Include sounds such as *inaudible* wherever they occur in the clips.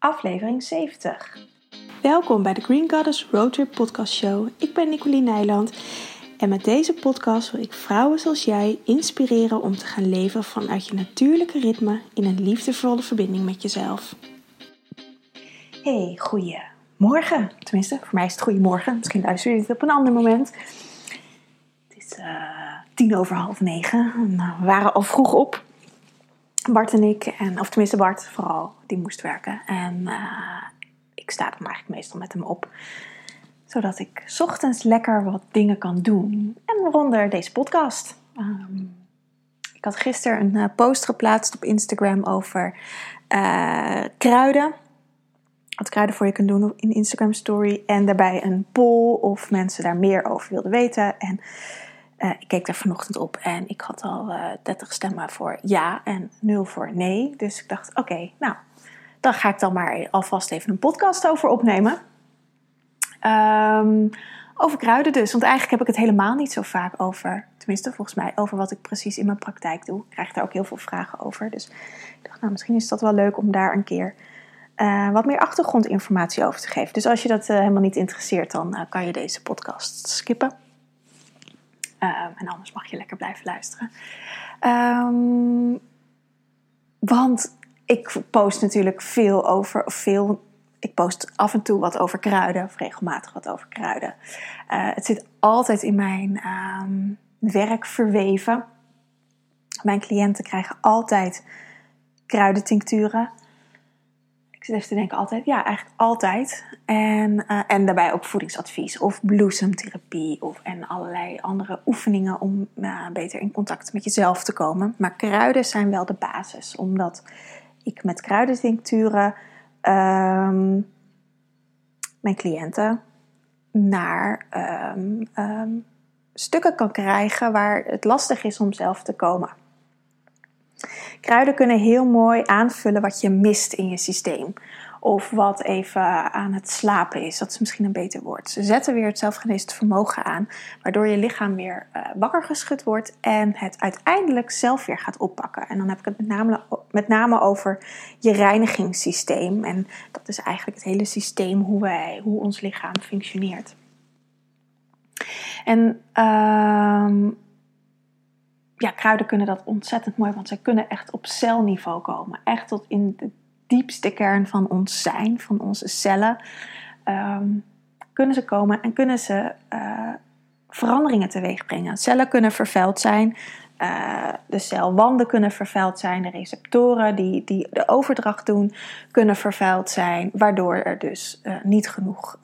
aflevering 70. Welkom bij de Green Goddess Roadtrip Podcast Show. Ik ben Nicoline Nijland en met deze podcast wil ik vrouwen zoals jij inspireren om te gaan leven vanuit je natuurlijke ritme in een liefdevolle verbinding met jezelf. Hey, goeiemorgen. Tenminste, voor mij is het goeiemorgen. Misschien luister je dit op een ander moment. Het is uh, tien over half negen. Nou, we waren al vroeg op. Bart en ik, en, of tenminste Bart vooral, die moest werken. En uh, ik sta dan eigenlijk meestal met hem op. Zodat ik ochtends lekker wat dingen kan doen. En waaronder deze podcast. Um, ik had gisteren een uh, post geplaatst op Instagram over uh, kruiden. Wat kruiden voor je kunt doen in Instagram story. En daarbij een poll of mensen daar meer over wilden weten. En uh, ik keek daar vanochtend op en ik had al uh, 30 stemmen voor ja en 0 voor nee. Dus ik dacht, oké, nou, dan ga ik dan maar alvast even een podcast over opnemen. Um, over kruiden dus, want eigenlijk heb ik het helemaal niet zo vaak over, tenminste volgens mij, over wat ik precies in mijn praktijk doe. Ik krijg daar ook heel veel vragen over. Dus ik dacht, nou, misschien is dat wel leuk om daar een keer uh, wat meer achtergrondinformatie over te geven. Dus als je dat helemaal niet interesseert, dan kan je deze podcast skippen. Um, en anders mag je lekker blijven luisteren. Um, want ik post natuurlijk veel over, of veel, ik post af en toe wat over kruiden, of regelmatig wat over kruiden. Uh, het zit altijd in mijn um, werk verweven. Mijn cliënten krijgen altijd kruidentincturen. Ik zit even te denken altijd, ja, eigenlijk altijd. En, uh, en daarbij ook voedingsadvies of bloesemtherapie of, en allerlei andere oefeningen om uh, beter in contact met jezelf te komen. Maar kruiden zijn wel de basis, omdat ik met kruidentincturen um, mijn cliënten naar um, um, stukken kan krijgen waar het lastig is om zelf te komen. Kruiden kunnen heel mooi aanvullen wat je mist in je systeem. Of wat even aan het slapen is. Dat is misschien een beter woord. Ze zetten weer het zelfgeneesd vermogen aan. Waardoor je lichaam weer uh, wakker geschud wordt. En het uiteindelijk zelf weer gaat oppakken. En dan heb ik het met name, met name over je reinigingssysteem. En dat is eigenlijk het hele systeem hoe, wij, hoe ons lichaam functioneert. En... Uh, ja, kruiden kunnen dat ontzettend mooi, want zij kunnen echt op celniveau komen. Echt tot in de diepste kern van ons zijn, van onze cellen, um, kunnen ze komen en kunnen ze uh, veranderingen teweeg brengen. Cellen kunnen vervuild zijn, uh, de celwanden kunnen vervuild zijn, de receptoren die, die de overdracht doen kunnen vervuild zijn, waardoor er dus uh, niet genoeg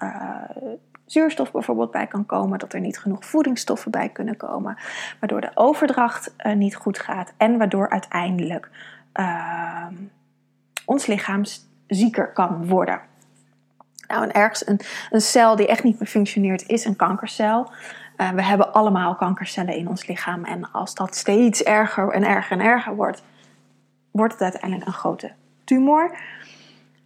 zuurstof bijvoorbeeld bij kan komen, dat er niet genoeg voedingsstoffen bij kunnen komen, waardoor de overdracht uh, niet goed gaat en waardoor uiteindelijk uh, ons lichaam zieker kan worden. Nou, en ergens een, een cel die echt niet meer functioneert is een kankercel. Uh, we hebben allemaal kankercellen in ons lichaam en als dat steeds erger en erger en erger wordt, wordt het uiteindelijk een grote tumor.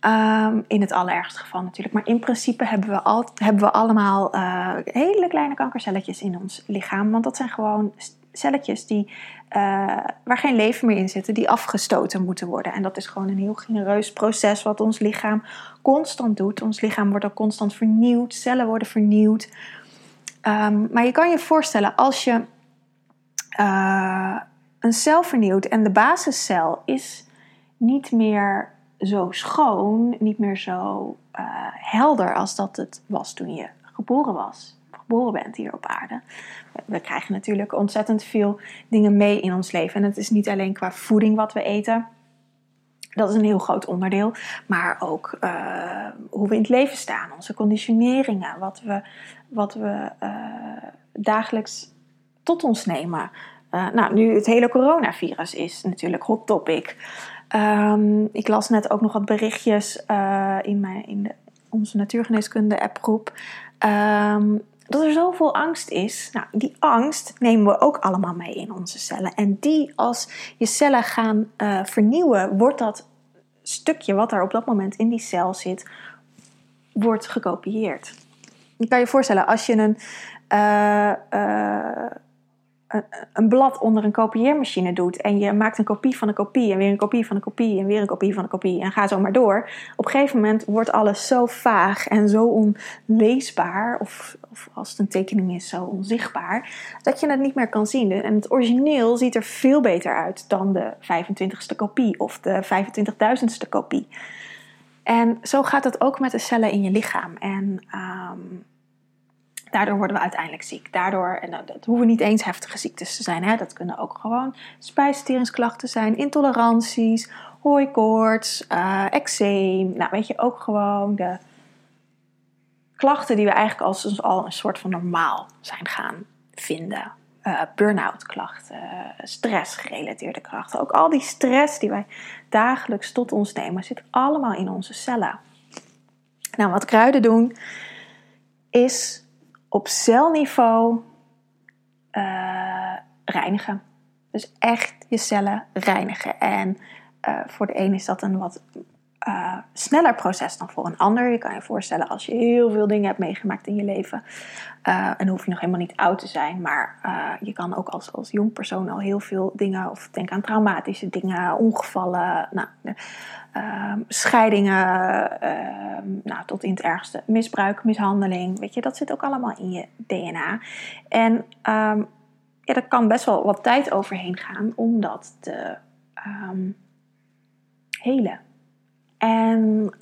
Um, in het allerergste geval natuurlijk. Maar in principe hebben we, al, hebben we allemaal uh, hele kleine kankercelletjes in ons lichaam. Want dat zijn gewoon celletjes die, uh, waar geen leven meer in zit, die afgestoten moeten worden. En dat is gewoon een heel genereus proces wat ons lichaam constant doet. Ons lichaam wordt ook constant vernieuwd, cellen worden vernieuwd. Um, maar je kan je voorstellen, als je uh, een cel vernieuwt en de basiscel is niet meer zo schoon, niet meer zo uh, helder als dat het was toen je geboren was. Geboren bent hier op aarde. We krijgen natuurlijk ontzettend veel dingen mee in ons leven. En het is niet alleen qua voeding wat we eten. Dat is een heel groot onderdeel. Maar ook uh, hoe we in het leven staan. Onze conditioneringen. Wat we, wat we uh, dagelijks tot ons nemen. nou, nu het hele coronavirus is natuurlijk hot topic. Um, ik las net ook nog wat berichtjes uh, in, mijn, in de, onze natuurgeneeskunde appgroep. Um, dat er zoveel angst is. Nou, die angst nemen we ook allemaal mee in onze cellen. En die, als je cellen gaan uh, vernieuwen, wordt dat stukje wat er op dat moment in die cel zit, wordt gekopieerd. Je kan je voorstellen, als je een. Uh, een blad onder een kopieermachine doet en je maakt een kopie van een kopie en weer een kopie van een kopie en weer een kopie van een kopie en ga zo maar door. Op een gegeven moment wordt alles zo vaag en zo onleesbaar, of, of als het een tekening is, zo onzichtbaar, dat je het niet meer kan zien. En het origineel ziet er veel beter uit dan de 25ste kopie of de 25.000ste kopie. En zo gaat het ook met de cellen in je lichaam. En um, Daardoor worden we uiteindelijk ziek. Daardoor, en dat hoeven niet eens heftige ziektes te zijn. Hè? Dat kunnen ook gewoon spijsverteringsklachten zijn, intoleranties, hooikoorts, uh, eczeem. Nou, weet je, ook gewoon de klachten die we eigenlijk als al een soort van normaal zijn gaan vinden. Uh, burn-out klachten, stress-gerelateerde klachten. Ook al die stress die wij dagelijks tot ons nemen, zit allemaal in onze cellen. Nou, wat kruiden doen, is op celniveau uh, reinigen. Dus echt je cellen reinigen. En uh, voor de een is dat een wat uh, sneller proces dan voor een ander. Je kan je voorstellen als je heel veel dingen hebt meegemaakt in je leven. Uh, en hoef je nog helemaal niet oud te zijn. Maar uh, je kan ook als, als jong persoon al heel veel dingen. Of denk aan traumatische dingen, ongevallen. Nou, Ehm, scheidingen, ehm, nou, tot in het ergste misbruik, mishandeling. Weet je, dat zit ook allemaal in je DNA. En um, ja, er kan best wel wat tijd overheen gaan om dat te helen. En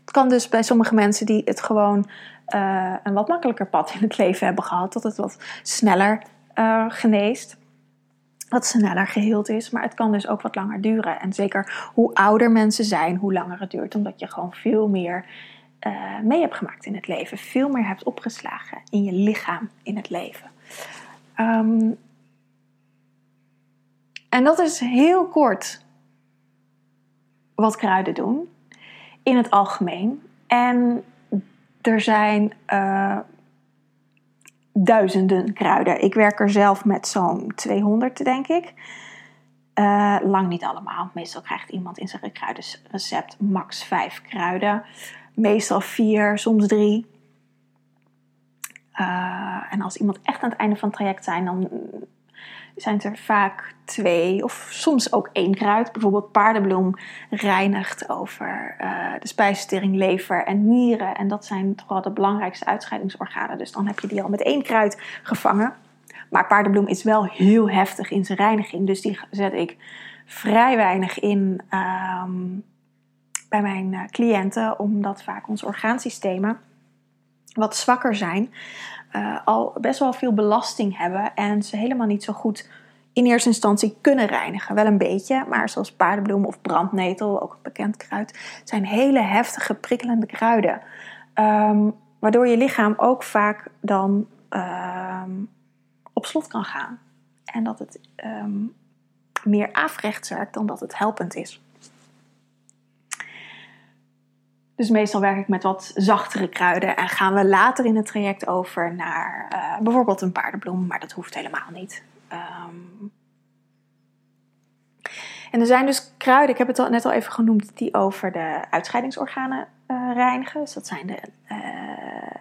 het kan dus bij sommige mensen die het gewoon uh, een wat makkelijker pad in het leven hebben gehad, dat het wat sneller uh, geneest wat sneller geheeld is. Maar het kan dus ook wat langer duren. En zeker hoe ouder mensen zijn, hoe langer het duurt. Omdat je gewoon veel meer uh, mee hebt gemaakt in het leven. Veel meer hebt opgeslagen in je lichaam in het leven. Um, en dat is heel kort wat kruiden doen. In het algemeen. En er zijn uh, duizenden kruiden. Ik werk er zelf met zo'n 200, denk ik. Uh, lang niet allemaal. Meestal krijgt iemand in zijn kruidenrecept max 5 kruiden. Meestal 4, soms 3. Uh, eh, en als iemand echt aan het einde van het traject zijn, dan zijn er vaak twee of soms ook één kruid. Bijvoorbeeld paardenbloem reinigt over uh, de spijsvertering, lever en nieren. En dat zijn toch wel de belangrijkste uitscheidingsorganen. Dus dan heb je die al met één kruid gevangen. Maar paardenbloem is wel heel heftig in zijn reiniging. Dus die zet ik vrij weinig in um, bij mijn uh, cliënten. Omdat vaak onze orgaansystemen wat zwakker zijn uh, al best wel veel belasting hebben en ze helemaal niet zo goed in eerste instantie kunnen reinigen. Wel een beetje, maar zoals paardenbloem of brandnetel, ook een bekend kruid, zijn hele heftige, prikkelende kruiden. Um, waardoor je lichaam ook vaak dan um, op slot kan gaan. En dat het um, meer afrechts werkt dan dat het helpend is. Dus meestal werk ik met wat zachtere kruiden en gaan we later in het traject over naar uh, bijvoorbeeld een paardenbloem, maar dat hoeft helemaal niet. Um, en er zijn dus kruiden, ik heb het al, net al even genoemd, die over de uitscheidingsorganen uh, reinigen. Dus dat zijn de uh,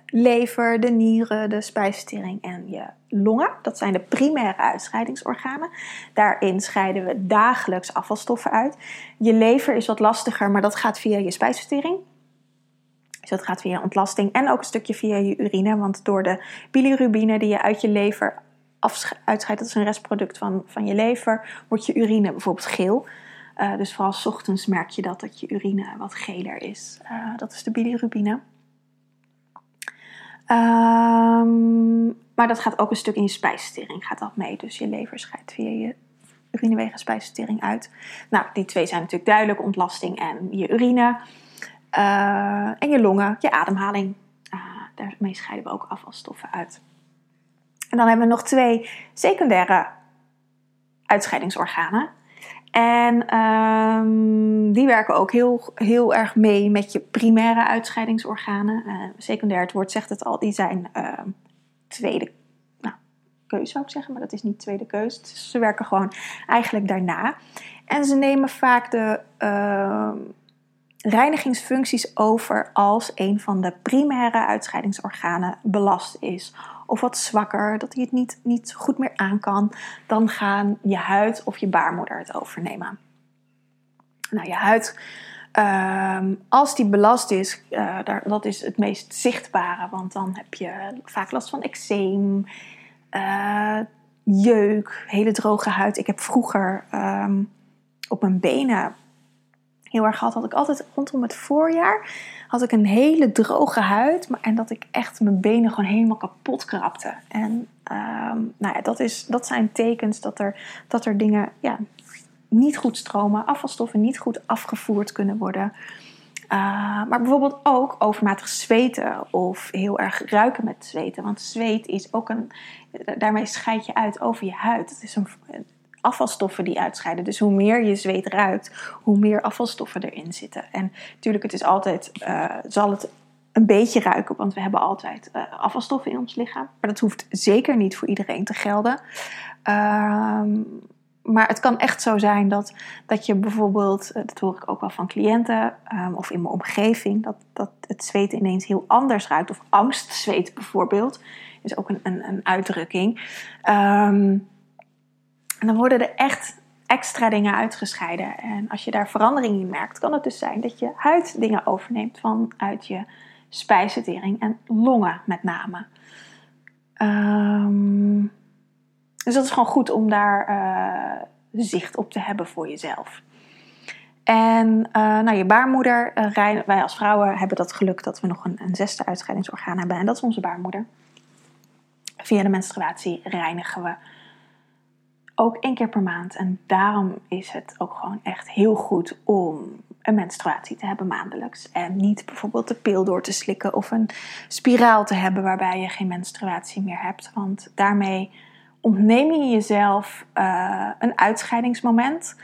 lever, de nieren, de spijsvertering en je longen. Dat zijn de primaire uitscheidingsorganen. Daarin scheiden we dagelijks afvalstoffen uit. Je lever is wat lastiger, maar dat gaat via je spijsvertering. Dus dat gaat via ontlasting en ook een stukje via je urine. Want door de bilirubine die je uit je lever uitscheidt, dat is een restproduct van, van je lever, wordt je urine bijvoorbeeld geel. Uh, dus vooral s ochtends merk je dat, dat je urine wat geler is. Uh, dat is de bilirubine. Um, maar dat gaat ook een stuk in je spijsvertering, gaat dat mee. Dus je lever scheidt via je urinewegen spijsvertering uit. Nou, die twee zijn natuurlijk duidelijk, ontlasting en je urine. Uh, en je longen, je ademhaling. Uh, daarmee scheiden we ook afvalstoffen uit. En dan hebben we nog twee secundaire uitscheidingsorganen. En um, die werken ook heel, heel erg mee met je primaire uitscheidingsorganen. Uh, secundair, het woord zegt het al, die zijn uh, tweede nou, keuze zou ik zeggen, maar dat is niet tweede keuze. Dus ze werken gewoon eigenlijk daarna. En ze nemen vaak de uh, reinigingsfuncties over als een van de primaire uitscheidingsorganen belast is of wat zwakker, dat hij het niet, niet goed meer aan kan, dan gaan je huid of je baarmoeder het overnemen. Nou, je huid, ehm, als die belast is, uh, daar, dat is het meest zichtbare, want dan heb je vaak last van eczeem, uh, jeuk, hele droge huid. Ik heb vroeger ehm, op mijn benen heel erg gehad, had ik altijd rondom het voorjaar had ik een hele droge huid. Maar, en dat ik echt mijn benen gewoon helemaal kapot krapte. En ehm, nou ja, dat, is, dat zijn tekens dat er, dat er dingen ja, niet goed stromen, afvalstoffen niet goed afgevoerd kunnen worden. Uh, maar bijvoorbeeld ook overmatig zweten of heel erg ruiken met zweten. Want zweet is ook een. Daarmee scheid je uit over je huid. Het is een, afvalstoffen die uitscheiden. Dus hoe meer je zweet ruikt, hoe meer afvalstoffen erin zitten. En natuurlijk, het is altijd, uh, zal het een beetje ruiken, want we hebben altijd uh, afvalstoffen in ons lichaam. Maar dat hoeft zeker niet voor iedereen te gelden. Ehm, maar het kan echt zo zijn dat, dat je bijvoorbeeld, eh, dat hoor ik ook wel van cliënten um, of in mijn omgeving, dat, dat het zweet ineens heel anders ruikt. Of angstzweet bijvoorbeeld, is ook een, een, een uitdrukking. Um, en dan worden er echt extra dingen uitgescheiden. En als je daar verandering in merkt, kan het dus zijn dat je huid dingen overneemt vanuit je spijsvertering en longen met name. Um, dus dat is gewoon goed om daar uh, zicht op te hebben voor jezelf. En uh, nou, je baarmoeder, uh, wij als vrouwen hebben dat geluk dat we nog een, een zesde uitscheidingsorgaan hebben. En dat is onze baarmoeder. Via de menstruatie reinigen we ook één keer per maand. En daarom is het ook gewoon echt heel goed om een menstruatie te hebben maandelijks. En niet bijvoorbeeld de pil door te slikken of een spiraal te hebben waarbij je geen menstruatie meer hebt. Want daarmee ontneem je jezelf uh, een uitscheidingsmoment.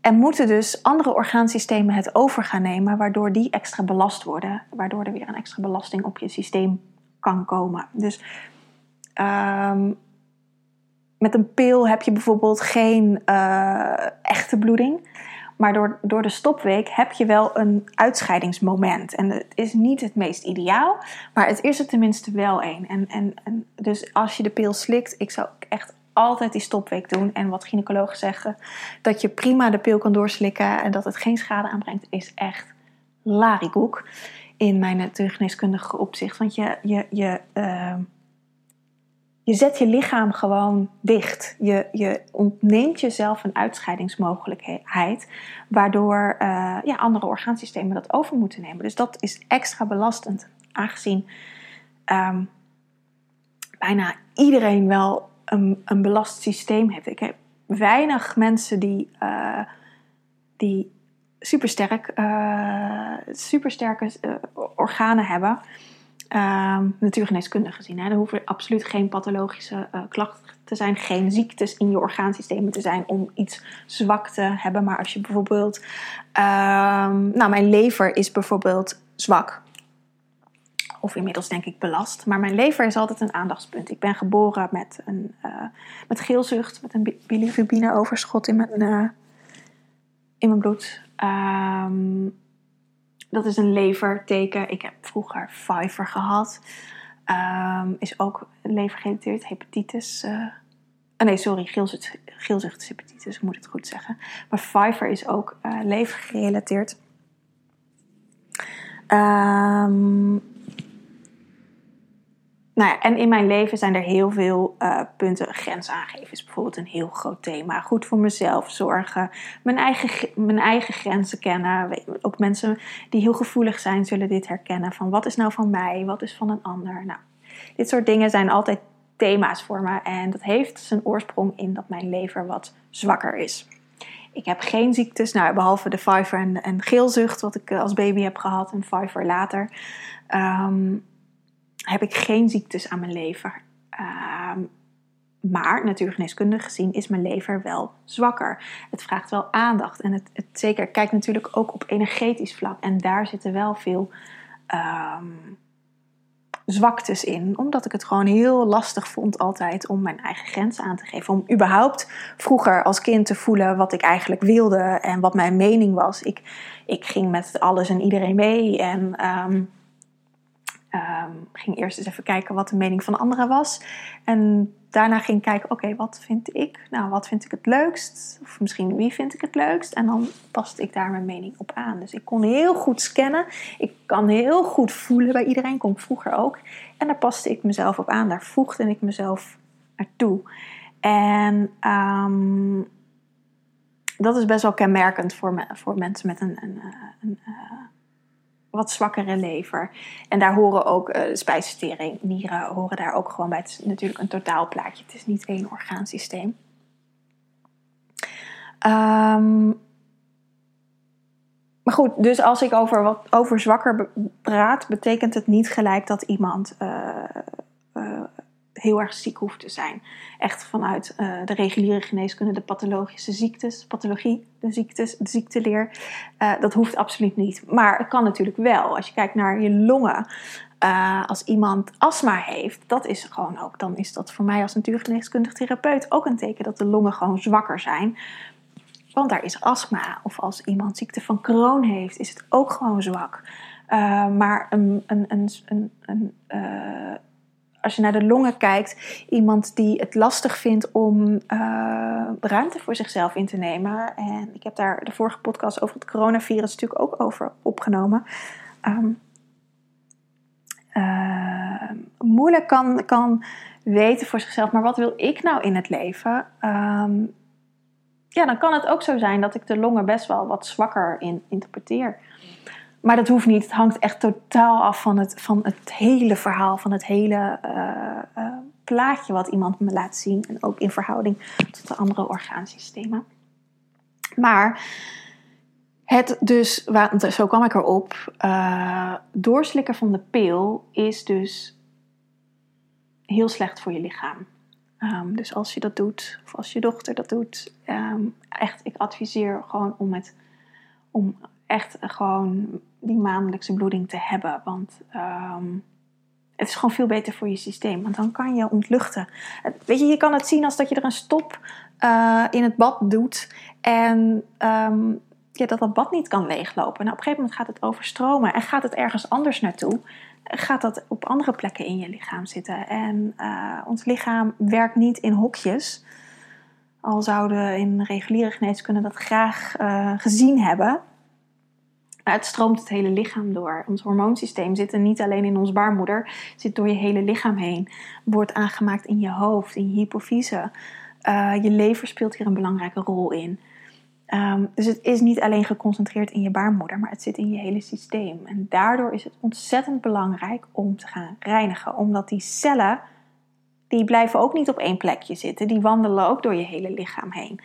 En moeten dus andere orgaansystemen het over gaan nemen, waardoor die extra belast worden. Waardoor er weer een extra belasting op je systeem kan komen. Dus um, met een pil heb je bijvoorbeeld geen uh, echte bloeding. Maar door, door de stopweek heb je wel een uitscheidingsmoment. En het is niet het meest ideaal, maar het is er tenminste wel een. En, en, en dus als je de pil slikt, ik zou echt altijd die stopweek doen. En wat gynaecologen zeggen, dat je prima de pil kan doorslikken en dat het geen schade aanbrengt, is echt larikoek in mijn natuurgeneeskundige opzicht. Want je, je, je, uh, je zet je lichaam gewoon dicht. Je, je ontneemt jezelf een uitscheidingsmogelijkheid, waardoor uh, ja, andere orgaansystemen dat over moeten nemen. Dus dat is extra belastend, aangezien um, bijna iedereen wel een, een belast systeem heeft. Ik heb weinig mensen die, uh, die supersterk, uh, supersterke organen hebben. Natuurgeneeskundig gezien. Hè. Er hoeven absoluut geen pathologische uh, klachten te zijn, geen ziektes in je orgaansystemen te zijn om iets zwak te hebben. Maar als je bijvoorbeeld, uh, nou, mijn lever is bijvoorbeeld zwak. Of inmiddels denk ik belast. Maar mijn lever is altijd een aandachtspunt. Ik ben geboren met, een, uh, met geelzucht, met een bilirubine overschot in mijn, uh, in mijn bloed. Um, dat is een leverteken. Ik heb vroeger Pfeiffer gehad. Um, is ook levergerelateerd, hepatitis. Uh, nee, sorry, geelzucht, geelzuchthepatitis, ik moet het goed zeggen. Maar Pfeiffer is ook uh, levergerelateerd. Um, nou ja, en in mijn leven zijn er heel veel uh, punten. Grens aangeven is bijvoorbeeld een heel groot thema. Goed voor mezelf zorgen. Mijn eigen, mijn eigen grenzen kennen. Ook mensen die heel gevoelig zijn zullen dit herkennen. Van wat is nou van mij? Wat is van een ander? Nou, dit soort dingen zijn altijd thema's voor me. En dat heeft zijn oorsprong in dat mijn lever wat zwakker is. Ik heb geen ziektes, nou, behalve de Pfeiffer en, en geelzucht, wat ik eh, als baby heb gehad, en Pfeiffer later. Um, heb ik geen ziektes aan mijn lever. Uh, maar natuurgeneeskundig gezien is mijn lever wel zwakker. Het vraagt wel aandacht. En het, het zeker kijkt natuurlijk ook op energetisch vlak. En daar zitten wel veel um, zwaktes in. Omdat ik het gewoon heel lastig vond altijd om mijn eigen grenzen aan te geven. Om überhaupt vroeger als kind te voelen wat ik eigenlijk wilde en wat mijn mening was. Ik, ik ging met alles en iedereen mee. En um, um, ging eerst eens even kijken wat de mening van anderen was. En daarna ging ik kijken, oké, wat vind ik? Nou, wat vind ik het leukst? Of misschien wie vind ik het leukst? En dan paste ik daar mijn mening op aan. Dus ik kon heel goed scannen. Ik kan heel goed voelen bij iedereen. Kon ik vroeger ook. En daar paste ik mezelf op aan. Daar voegde ik mezelf naartoe. En um, dat is best wel kenmerkend voor, me, voor mensen met een, een, een, een wat zwakkere lever. En daar horen ook uh, spijsvertering, nieren horen daar ook gewoon bij. Het is natuurlijk een totaalplaatje. Het is niet één orgaansysteem. Um, maar goed, dus als ik over, wat, over zwakker praat, betekent het niet gelijk dat iemand uh, uh, heel erg ziek hoeft te zijn. Echt vanuit uh, de reguliere geneeskunde, de pathologische ziektes, pathologie, de ziektes, de ziekteleer. Uh, dat hoeft absoluut niet. Maar het kan natuurlijk wel. Als je kijkt naar je longen, uh, als iemand astma heeft, dat is gewoon ook, dan is dat voor mij als natuurgeneeskundig therapeut ook een teken dat de longen gewoon zwakker zijn. Want daar is astma. Of als iemand ziekte van Crohn heeft, is het ook gewoon zwak. maar een, een, een, een als je naar de longen kijkt, iemand die het lastig vindt om uh, ruimte voor zichzelf in te nemen. En ik heb daar de vorige podcast over het coronavirus natuurlijk ook over opgenomen. Um, uh, moeilijk kan, kan weten voor zichzelf, maar wat wil ik nou in het leven? Um, ja, dan kan het ook zo zijn dat ik de longen best wel wat zwakker in interpreteer. Maar dat hoeft niet. Het hangt echt totaal af van het, van het hele verhaal, van het hele uh, uh, plaatje wat iemand me laat zien. En ook in verhouding tot de andere orgaansystemen. Maar het dus, zo kwam ik erop, uh, doorslikken van de pil is dus heel slecht voor je lichaam. Um, dus als je dat doet, of als je dochter dat doet, um, echt, ik adviseer gewoon om het, om echt gewoon die maandelijkse bloeding te hebben. Want um, het is gewoon veel beter voor je systeem. Want dan kan je ontluchten. Weet je, je kan het zien als dat je er een stop uh, in het bad doet. En ja, dat dat bad niet kan leeglopen. Nou, op een gegeven moment gaat het overstromen. En gaat het ergens anders naartoe. Gaat dat op andere plekken in je lichaam zitten. En uh, ons lichaam werkt niet in hokjes. Al zouden in reguliere geneeskunde dat graag uh, gezien hebben. Het stroomt het hele lichaam door. Ons hormoonsysteem zit er niet alleen in ons baarmoeder, zit door je hele lichaam heen. Wordt aangemaakt in je hoofd, in je hypofyse. Uh, je lever speelt hier een belangrijke rol in. Um, dus het is niet alleen geconcentreerd in je baarmoeder, maar het zit in je hele systeem. En daardoor is het ontzettend belangrijk om te gaan reinigen, omdat die cellen, die blijven ook niet op één plekje zitten, die wandelen ook door je hele lichaam heen.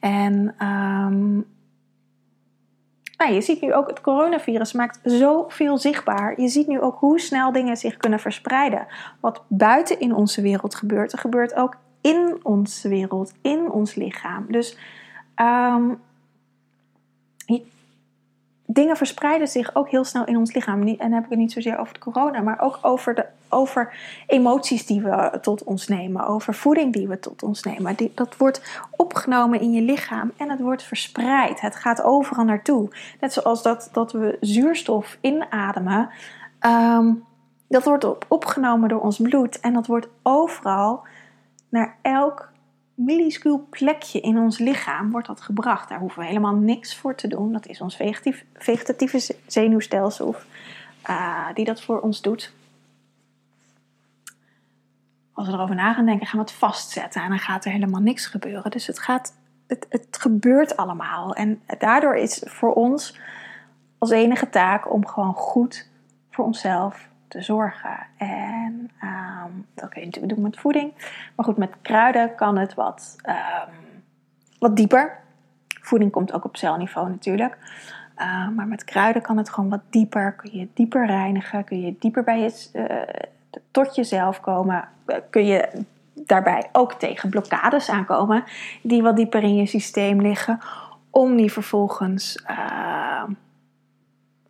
En um, je ziet nu ook, het coronavirus maakt zoveel zichtbaar. Je ziet nu ook hoe snel dingen zich kunnen verspreiden. Wat buiten in onze wereld gebeurt, gebeurt ook in onze wereld, in ons lichaam. Dus um, dingen verspreiden zich ook heel snel in ons lichaam. En dan heb ik het niet zozeer over de corona, maar ook over, de, over emoties die we tot ons nemen, over voeding die we tot ons nemen. Dat wordt opgenomen in je lichaam en het wordt verspreid. Het gaat overal naartoe. Net zoals dat, dat we zuurstof inademen. Um, dat wordt op, opgenomen door ons bloed en dat wordt overal naar elk minuscuul plekje in ons lichaam wordt dat gebracht. Daar hoeven we helemaal niks voor te doen. Dat is ons vegetatieve zenuwstelsel uh, die dat voor ons doet. Als we erover na gaan denken, gaan we het vastzetten en dan gaat er helemaal niks gebeuren. Dus het, gaat, het, het gebeurt allemaal. En daardoor is voor ons als enige taak om gewoon goed voor onszelf te zorgen. En um, dat kun je natuurlijk doen met voeding. Maar goed, met kruiden kan het wat, um, wat dieper. Voeding komt ook op celniveau natuurlijk. Uh, maar met kruiden kan het gewoon wat dieper. Kun je dieper reinigen. Kun je dieper bij je, uh, tot jezelf komen. Uh, kun je daarbij ook tegen blokkades aankomen. Die wat dieper in je systeem liggen. Om die vervolgens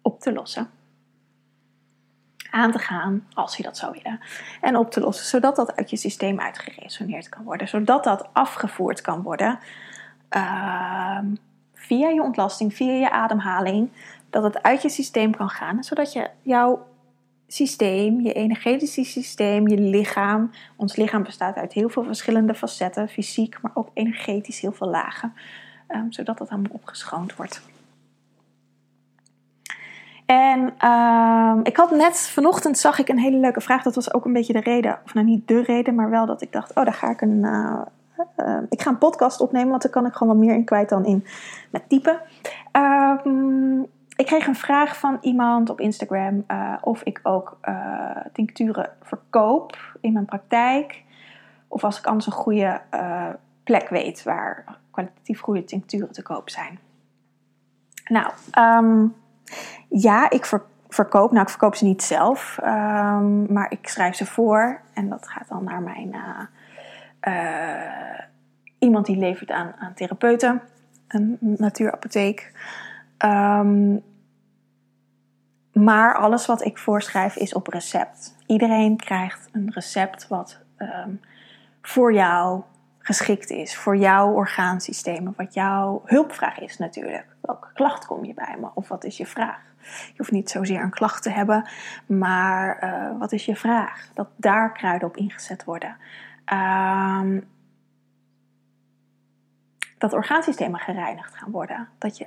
op te lossen aan te gaan als je dat zou willen. En op te lossen, zodat dat uit je systeem uitgeresoneerd kan worden. Zodat dat afgevoerd kan worden uh, via je ontlasting, via je ademhaling. Dat het uit je systeem kan gaan, zodat je jouw systeem, je energetische systeem, je lichaam. Ons lichaam bestaat uit heel veel verschillende facetten, fysiek, maar ook energetisch heel veel lagen, um, zodat dat allemaal opgeschoond wordt. En um, ik had net vanochtend zag ik een hele leuke vraag. Dat was ook een beetje de reden, of nou niet de reden, maar wel dat ik dacht: oh, daar ga ik een. Uh, uh, ik ga een podcast opnemen, want daar kan ik gewoon wat meer in kwijt dan in met typen. Um, ik kreeg een vraag van iemand op Instagram uh, of ik ook tincturen verkoop in mijn praktijk. Of als ik anders een goede plek weet waar kwalitatief goede tincturen te koop zijn. Nou, um, ja, ik ver verkoop. Nou, ik verkoop ze niet zelf, um, maar ik schrijf ze voor. En dat gaat dan naar mijn iemand die levert aan, aan therapeuten, een natuurapotheek. Um, maar alles wat ik voorschrijf is op recept. Iedereen krijgt een recept wat um, voor jou geschikt is. Voor jouw orgaansystemen. Wat jouw hulpvraag is natuurlijk. Welke klacht kom je bij me? Of wat is je vraag? Je hoeft niet zozeer een klacht te hebben. Maar uh, wat is je vraag? Dat daar kruiden op ingezet worden. Um, dat orgaansystemen gereinigd gaan worden. Dat je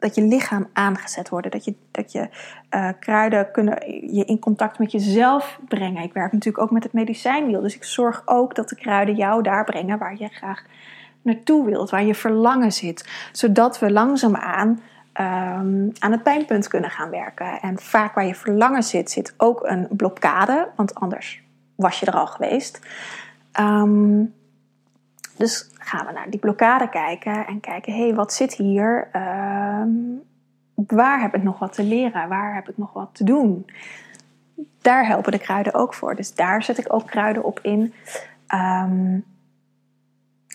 dat je lichaam aangezet wordt. Dat je, dat je uh, kruiden kunnen je in contact met jezelf brengen. Ik werk natuurlijk ook met het medicijnwiel. Dus ik zorg ook dat de kruiden jou daar brengen waar je graag naartoe wilt. Waar je verlangen zit. Zodat we langzaamaan um, aan het pijnpunt kunnen gaan werken. En vaak waar je verlangen zit, zit ook een blokkade. Want anders was je er al geweest. Um, dus gaan we naar die blokkade kijken en kijken, hé, hey, wat zit hier? Uh, waar heb ik nog wat te leren? Waar heb ik nog wat te doen? Daar helpen de kruiden ook voor. Dus daar zet ik ook kruiden op in.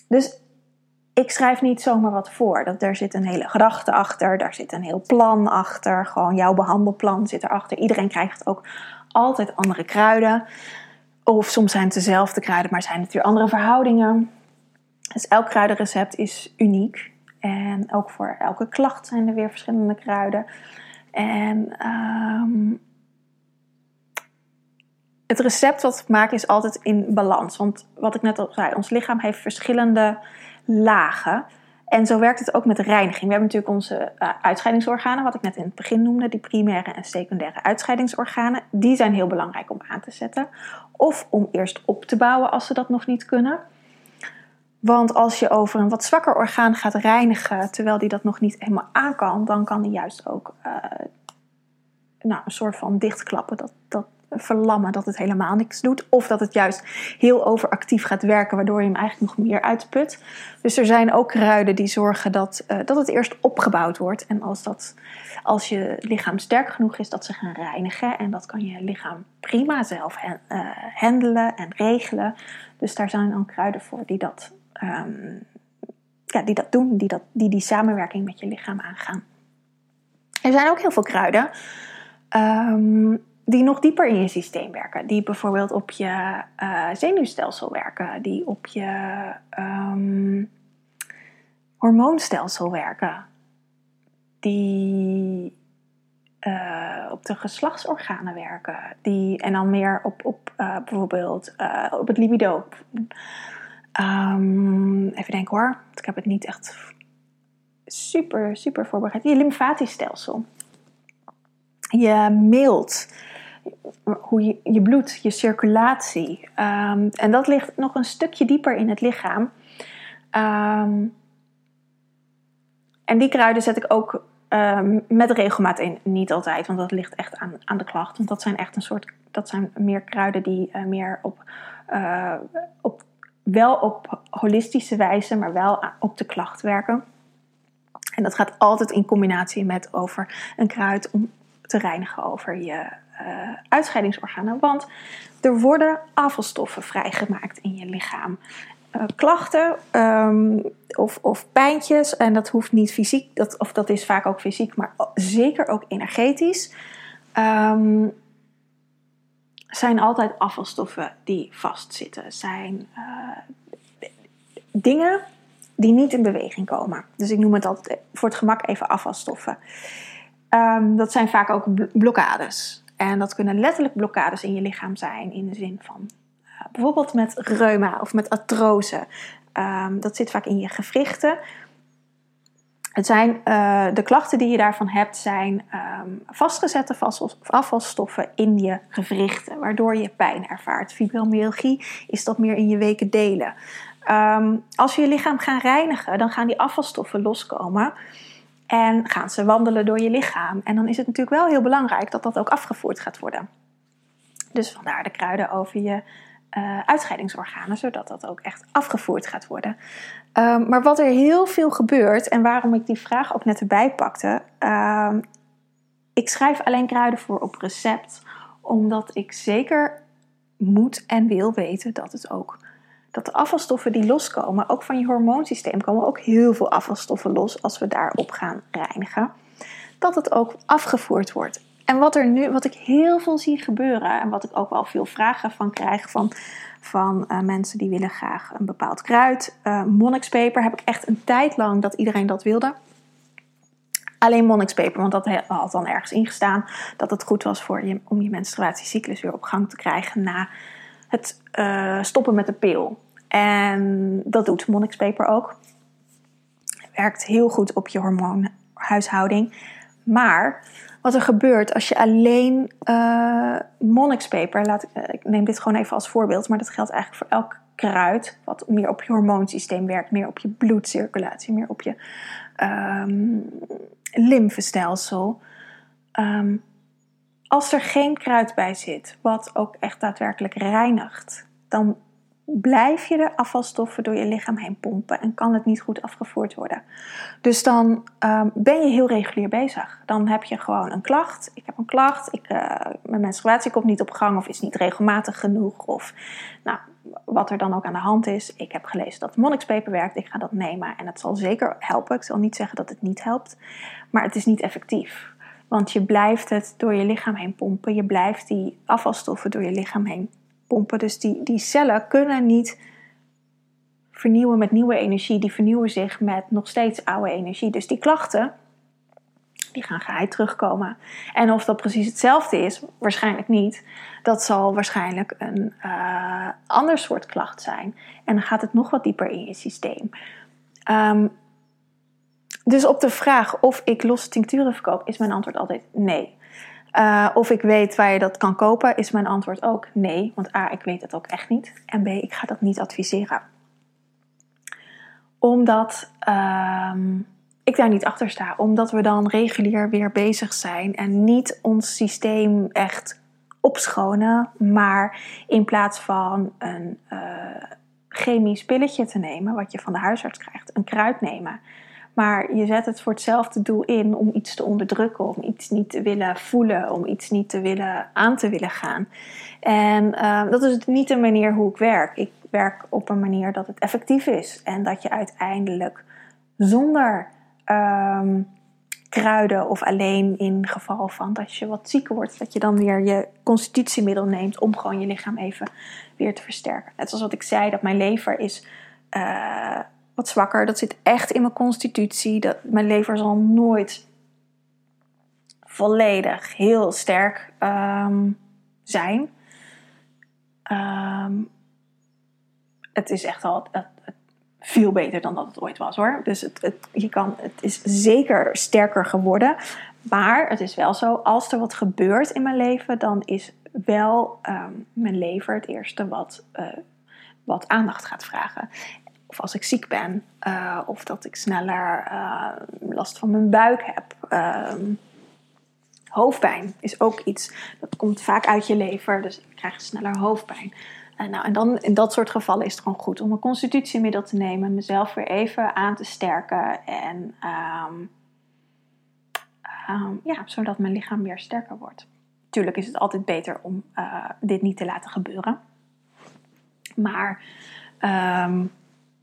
Dus ik schrijf niet zomaar wat voor. Dat, er zit een hele gedachte achter, daar zit een heel plan achter. Gewoon jouw behandelplan zit erachter. Iedereen krijgt ook altijd andere kruiden. Of soms zijn het dezelfde kruiden, maar zijn het weer andere verhoudingen. Dus elk kruidenrecept is uniek. En ook voor elke klacht zijn er weer verschillende kruiden. En um, het recept wat ik maak is altijd in balans. Want wat ik net al zei, ons lichaam heeft verschillende lagen. En zo werkt het ook met reiniging. We hebben natuurlijk onze uh, uitscheidingsorganen, wat ik net in het begin noemde, die primaire en secundaire uitscheidingsorganen. Die zijn heel belangrijk om aan te zetten. Of om eerst op te bouwen als ze dat nog niet kunnen. Want als je over een wat zwakker orgaan gaat reinigen, terwijl die dat nog niet helemaal aan kan, dan kan die juist ook uh, nou, een soort van dichtklappen, dat, dat verlammen, dat het helemaal niks doet. Of dat het juist heel overactief gaat werken, waardoor je hem eigenlijk nog meer uitput. Dus er zijn ook kruiden die zorgen dat, uh, dat het eerst opgebouwd wordt. En als, dat, als je lichaam sterk genoeg is, dat ze gaan reinigen. En dat kan je lichaam prima zelf uh, handelen en regelen. Dus daar zijn dan kruiden voor die dat um, ja, die dat doen, die, dat, die die samenwerking met je lichaam aangaan. Er zijn ook heel veel kruiden um, die nog dieper in je systeem werken. Die bijvoorbeeld op je uh, zenuwstelsel werken, die op je um, hormoonstelsel werken, die uh, op de geslachtsorganen werken, die, en dan meer op, op uh, bijvoorbeeld op het libido. Um, even denken hoor, ik heb het niet echt super, super voorbereid. Je lymfatisch stelsel. Je mild. Hoe je, je bloed, je circulatie. Um, en dat ligt nog een stukje dieper in het lichaam. Um, en die kruiden zet ik ook met regelmaat in. Niet altijd, want dat ligt echt aan, aan de klacht. Want dat zijn echt een soort. Dat zijn meer kruiden die uh, meer op, uh, op wel op holistische wijze, maar wel op de klacht werken. En dat gaat altijd in combinatie met over een kruid om te reinigen over je uh, uitscheidingsorganen. Want er worden afvalstoffen vrijgemaakt in je lichaam. Uh, klachten um, of, of pijntjes, en dat hoeft niet fysiek, dat, of dat is vaak ook fysiek, maar zeker ook energetisch. Um, zijn altijd afvalstoffen die vastzitten. Zijn uh, dingen die niet in beweging komen. Dus ik noem het altijd voor het gemak even afvalstoffen. Um, dat zijn vaak ook blokkades. En dat kunnen letterlijk blokkades in je lichaam zijn, in de zin van uh, bijvoorbeeld met reuma of met artrose. Um, dat zit vaak in je gewrichten. Het zijn, uh, de klachten die je daarvan hebt zijn um, vastgezette afvalstoffen in je gewrichten, waardoor je pijn ervaart. Fibromyalgie is dat meer in je weken delen. Um, als we je lichaam gaan reinigen, dan gaan die afvalstoffen loskomen. En gaan ze wandelen door je lichaam. En dan is het natuurlijk wel heel belangrijk dat dat ook afgevoerd gaat worden. Dus vandaar de kruiden over je uh, uitscheidingsorganen, zodat dat ook echt afgevoerd gaat worden. Um, maar wat er heel veel gebeurt en waarom ik die vraag ook net erbij pakte. Um, ik schrijf alleen kruiden voor op recept, omdat ik zeker moet en wil weten dat het ook dat de afvalstoffen die loskomen, ook van je hormoonsysteem, komen ook heel veel afvalstoffen los als we daarop gaan reinigen. Dat het ook afgevoerd wordt. En wat er nu, wat ik heel veel zie gebeuren en wat ik ook wel veel vragen van krijg van, van uh, mensen die willen graag een bepaald kruid. Uh, monnikspeper heb ik echt een tijd lang dat iedereen dat wilde. Alleen monnikspeper, want dat had dan ergens ingestaan dat het goed was voor je, om je menstruatiecyclus weer op gang te krijgen na het uh, stoppen met de pil. En dat doet monnikspeper ook. Werkt heel goed op je hormoonhuishouding. Maar wat er gebeurt als je alleen uh, monnikspeper, laat, uh, ik neem dit gewoon even als voorbeeld, maar dat geldt eigenlijk voor elk kruid, wat meer op je hormoonsysteem werkt, meer op je bloedcirculatie, meer op je um, lymfestelsel. Um, als er geen kruid bij zit, wat ook echt daadwerkelijk reinigt, dan blijf je de afvalstoffen door je lichaam heen pompen en kan het niet goed afgevoerd worden. Dus dan um, ben je heel regulier bezig. Dan heb je gewoon een klacht. Ik heb een klacht. Ik, uh, mijn menstruatie komt niet op gang of is niet regelmatig genoeg. Of nou, wat er dan ook aan de hand is. Ik heb gelezen dat monnikspeper werkt. Ik ga dat nemen en het zal zeker helpen. Ik zal niet zeggen dat het niet helpt, maar het is niet effectief. Want je blijft het door je lichaam heen pompen. Je blijft die afvalstoffen door je lichaam heen Dus die, cellen kunnen niet vernieuwen met nieuwe energie. Die vernieuwen zich met nog steeds oude energie. Dus die klachten, die gaan geheid terugkomen. En of dat precies hetzelfde is, waarschijnlijk niet. Dat zal waarschijnlijk een uh, ander soort klacht zijn. En dan gaat het nog wat dieper in je systeem. Um, dus op de vraag of ik losse tincturen verkoop, is mijn antwoord altijd nee. Uh, of ik weet waar je dat kan kopen, is mijn antwoord ook nee. Want A, ik weet het ook echt niet. En B, ik ga dat niet adviseren. Omdat uh, ik daar niet achter sta. Omdat we dan regulier weer bezig zijn en niet ons systeem echt opschonen. Maar in plaats van een uh, chemisch pilletje te nemen, wat je van de huisarts krijgt, een kruid nemen maar je zet het voor hetzelfde doel in om iets te onderdrukken, om iets niet te willen voelen, om iets niet te willen aan te willen gaan. En uh, dat is niet de manier hoe ik werk. Ik werk op een manier dat het effectief is en dat je uiteindelijk zonder um, kruiden of alleen in geval van dat je wat zieker wordt, dat je dan weer je constitutiemiddel neemt om gewoon je lichaam even weer te versterken. Net zoals wat ik zei, dat mijn lever is. Uh, wat zwakker. Dat zit echt in mijn constitutie. Dat, mijn lever zal nooit volledig heel sterk um, zijn. Um, het is echt al het, veel beter dan dat het ooit was hoor. Dus het, je kan, het is zeker sterker geworden. Maar het is wel zo, als er wat gebeurt in mijn leven, dan is wel um, mijn lever het eerste wat, uh, wat aandacht gaat vragen of als ik ziek ben, uh, of dat ik sneller uh, last van mijn buik heb. Uh, hoofdpijn is ook iets, dat komt vaak uit je lever, dus ik krijg sneller hoofdpijn. En, nou, en dan in dat soort gevallen is het gewoon goed om een constitutiemiddel te nemen, mezelf weer even aan te sterken en um, um, ja, zodat mijn lichaam weer sterker wordt. Tuurlijk is het altijd beter om dit niet te laten gebeuren. Maar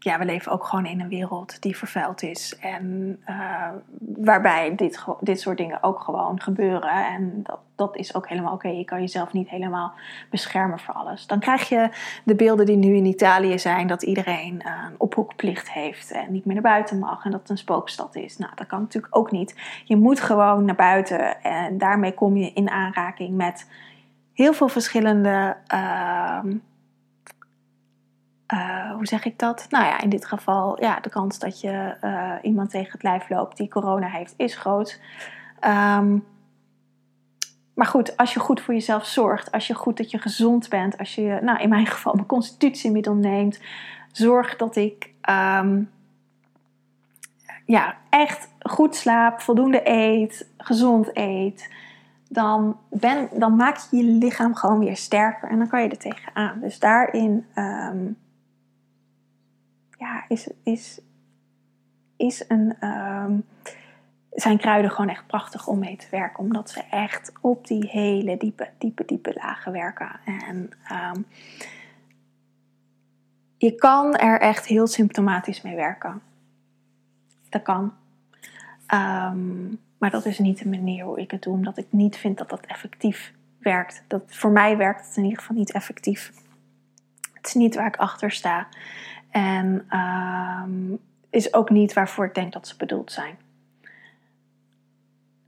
ja, we leven ook gewoon in een wereld die vervuild is. En uh, waarbij dit, dit soort dingen ook gewoon gebeuren. En dat, dat is ook helemaal oké. Je kan jezelf niet helemaal beschermen voor alles. Dan krijg je de beelden die nu in Italië zijn: dat iedereen een ophoekplicht heeft en niet meer naar buiten mag. En dat het een spookstad is. Nou, dat kan natuurlijk ook niet. Je moet gewoon naar buiten. En daarmee kom je in aanraking met heel veel verschillende. Uh, uh, hoe zeg ik dat? Nou ja, in dit geval, ja, de kans dat je uh, iemand tegen het lijf loopt die corona heeft, is groot. Um, maar goed, als je goed voor jezelf zorgt, als je goed dat je gezond bent, als je, nou in mijn geval, mijn constitutiemiddel neemt, zorg dat ik um, ja, echt goed slaap, voldoende eet, gezond eet, dan, ben, dan maak je je lichaam gewoon weer sterker en dan kan je er tegenaan. Dus daarin um, ja, is, is, is een, um, zijn kruiden gewoon echt prachtig om mee te werken. Omdat ze echt op die hele diepe, diepe, diepe lagen werken. En um, je kan er echt heel symptomatisch mee werken. Dat kan. Um, maar dat is niet de manier hoe ik het doe, omdat ik niet vind dat dat effectief werkt. Dat, voor mij werkt het in ieder geval niet effectief. Het is niet waar ik achter sta. En um, is ook niet waarvoor ik denk dat ze bedoeld zijn.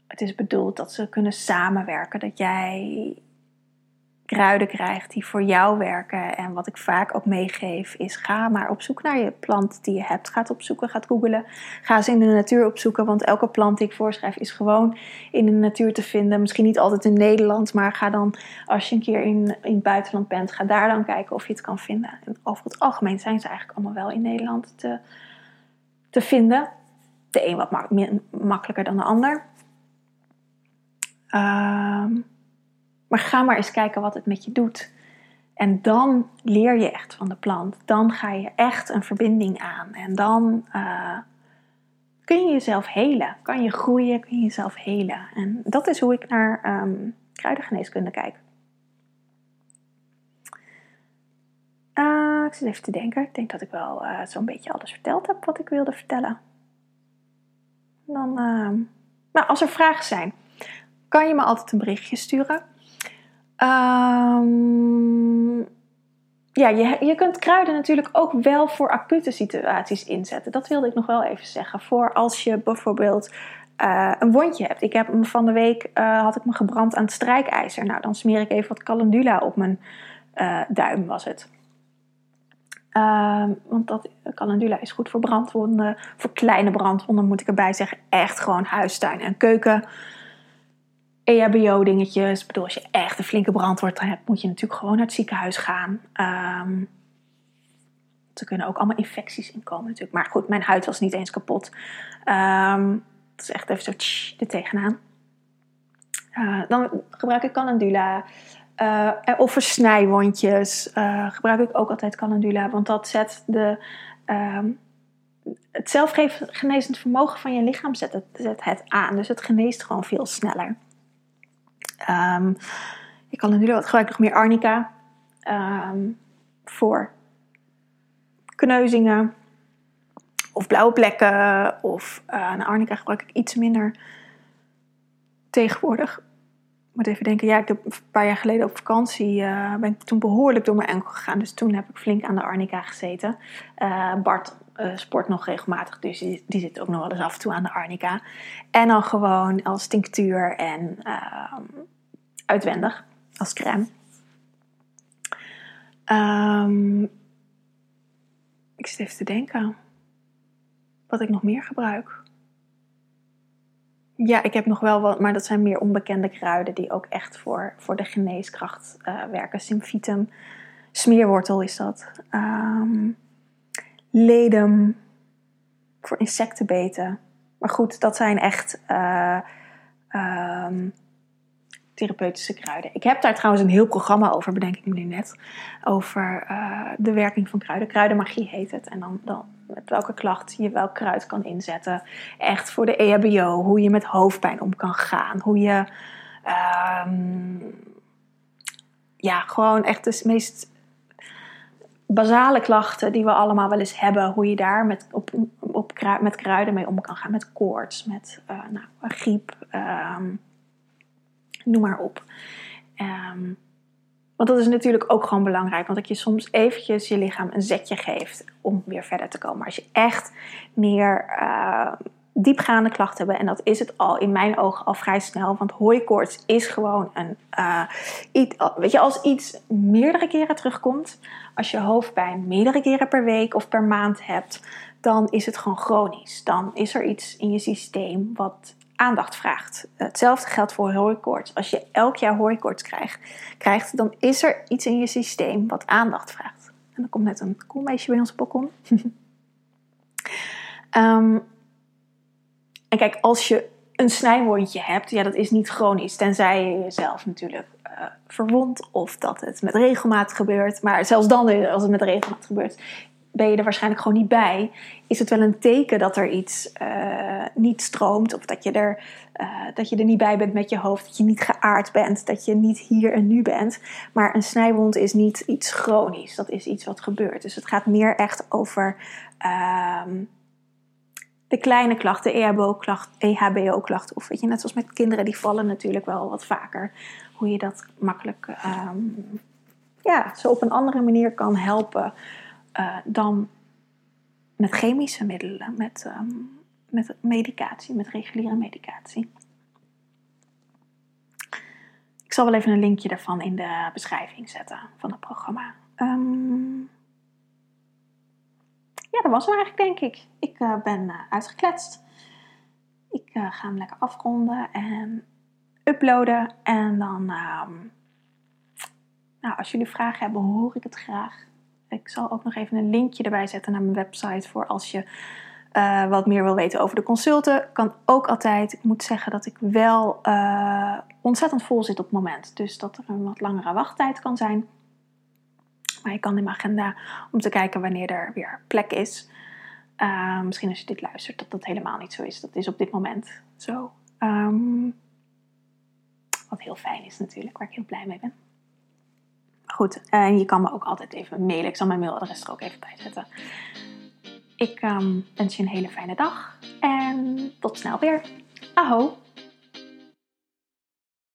Het is bedoeld dat ze kunnen samenwerken. Dat jij kruiden krijgt die voor jou werken. En wat ik vaak ook meegeef is: ga maar op zoek naar je plant die je hebt. Ga het opzoeken, ga het googelen. Ga ze in de natuur opzoeken, want elke plant die ik voorschrijf is gewoon in de natuur te vinden. Misschien niet altijd in Nederland, maar ga dan als je een keer in, in het buitenland bent, ga daar dan kijken of je het kan vinden. En over het algemeen zijn ze eigenlijk allemaal wel in Nederland te, te vinden. De een wat makkelijker dan de ander. Um, maar ga maar eens kijken wat het met je doet. En dan leer je echt van de plant. Dan ga je echt een verbinding aan. En dan uh, kun je jezelf helen. Kan je groeien, kun je jezelf helen. En dat is hoe ik naar um, kruidengeneeskunde kijk. Uh, ik zit even te denken. Ik denk dat ik wel uh, zo'n beetje alles verteld heb wat ik wilde vertellen. Dan, nou, als er vragen zijn, kan je me altijd een berichtje sturen. Um, ja, je, je kunt kruiden natuurlijk ook wel voor acute situaties inzetten. Dat wilde ik nog wel even zeggen. Voor als je bijvoorbeeld uh, een wondje hebt. Ik heb van de week uh, had ik me gebrand aan het strijkijzer. Nou, dan smeer ik even wat calendula op mijn uh, duim, was het. Um, want dat calendula is goed voor brandwonden. Voor kleine brandwonden moet ik erbij zeggen. Echt gewoon huistuin en keuken EHBO-dingetjes. Ik bedoel, als je echt een flinke brandwoord hebt, moet je natuurlijk gewoon naar het ziekenhuis gaan. Um, er kunnen ook allemaal infecties in komen natuurlijk. Maar goed, mijn huid was niet eens kapot. Um, dat is echt even zo tsch, er tegenaan. Uh, dan gebruik ik calendula. Uh, of voor snijwondjes uh, gebruik ik ook altijd calendula. Want dat zet de... Um, het zelfgenezend vermogen van je lichaam zet het, zet het aan. Dus het geneest gewoon veel sneller. Um, je kan natuurlijk wat gebruik nog meer arnica um, voor kneuzingen of blauwe plekken. Of uh, arnica gebruik ik iets minder tegenwoordig. Ik moet even denken, ja, ik heb een paar jaar geleden op vakantie uh, ben ik toen behoorlijk door mijn enkel gegaan. Dus toen heb ik flink aan de arnica gezeten. Uh, Bart uh, sport nog regelmatig, dus die, zit ook nog wel eens af en toe aan de arnica. En dan gewoon als tinctuur en uh, uitwendig, als crème. Um, ik zit even te denken wat ik nog meer gebruik. Ja, ik heb nog wel wat, maar dat zijn meer onbekende kruiden die ook echt voor, voor de geneeskracht uh, werken. Symphytum, smeerwortel is dat. Um, ledem voor insectenbeten. Maar goed, dat zijn echt uh, um, therapeutische kruiden. Ik heb daar trouwens een heel programma over, bedenk ik nu net. Over uh, de werking van kruiden. Kruidenmagie heet het. En dan, dan met welke klacht je welk kruid kan inzetten. Echt voor de EHBO. Hoe je met hoofdpijn om kan gaan. Hoe je... Um, ja, gewoon echt de meest basale klachten die we allemaal wel eens hebben, hoe je daar met, op, met kruiden mee om kan gaan. Met koorts, met uh, nou, griep, ehm, noem maar op. Ehm, want dat is natuurlijk ook gewoon belangrijk. Want dat je soms eventjes je lichaam een zetje geeft om weer verder te komen. Als je echt meer uh, diepgaande klachten hebt. En dat is het al in mijn ogen al vrij snel. Want hooikoorts is gewoon een... Uh, iets, weet je, als iets meerdere keren terugkomt. Als je hoofdpijn meerdere keren per week of per maand hebt. Dan is het gewoon chronisch. Dan is er iets in je systeem wat aandacht vraagt. Hetzelfde geldt voor hooikoorts. Als je elk jaar hooikoorts krijgt, krijgt, dan is er iets in je systeem wat aandacht vraagt. En dan komt net een koelmeisje bij ons balkon. um, *laughs* en kijk, als je een snijwondje hebt, ja, dat is niet chronisch, tenzij je jezelf natuurlijk uh, verwondt of dat het met regelmaat gebeurt. Maar zelfs dan, als het met regelmaat gebeurt, ben je er waarschijnlijk gewoon niet bij, is het wel een teken dat er iets uh, niet stroomt. Of dat je, er, dat je er niet bij bent met je hoofd. Dat je niet geaard bent. Dat je niet hier en nu bent. Maar een snijwond is niet iets chronisch. Dat is iets wat gebeurt. Dus het gaat meer echt over uh, de kleine klachten, EHBO-klachten. EHBO-klachten. Of weet je, net zoals met kinderen, die vallen natuurlijk wel wat vaker. Hoe je dat makkelijk um, ja, zo op een andere manier kan helpen uh, dan met chemische middelen, met, um, met medicatie, met reguliere medicatie. Ik zal wel even een linkje daarvan in de beschrijving zetten van het programma. Um, ja, dat was hem eigenlijk, denk ik. Ik uh, ben uh, uitgekletst. Ik uh, ga hem lekker afronden en uploaden. En dan, um, nou, als jullie vragen hebben, hoor ik het graag. Ik zal ook nog even een linkje erbij zetten naar mijn website voor als je wat meer wil weten over de consulten. Kan ook altijd. Ik moet zeggen dat ik wel ontzettend vol zit op het moment. Dus dat er een wat langere wachttijd kan zijn. Maar je kan in mijn agenda om te kijken wanneer er weer plek is. Uh, misschien als je dit luistert dat dat helemaal niet zo is. Dat is op dit moment zo. Um, wat heel fijn is natuurlijk, waar ik heel blij mee ben. Goed, en je kan me ook altijd even mailen. Ik zal mijn mailadres er ook even bij zetten. Ik um, wens je een hele fijne dag en tot snel weer. Aho!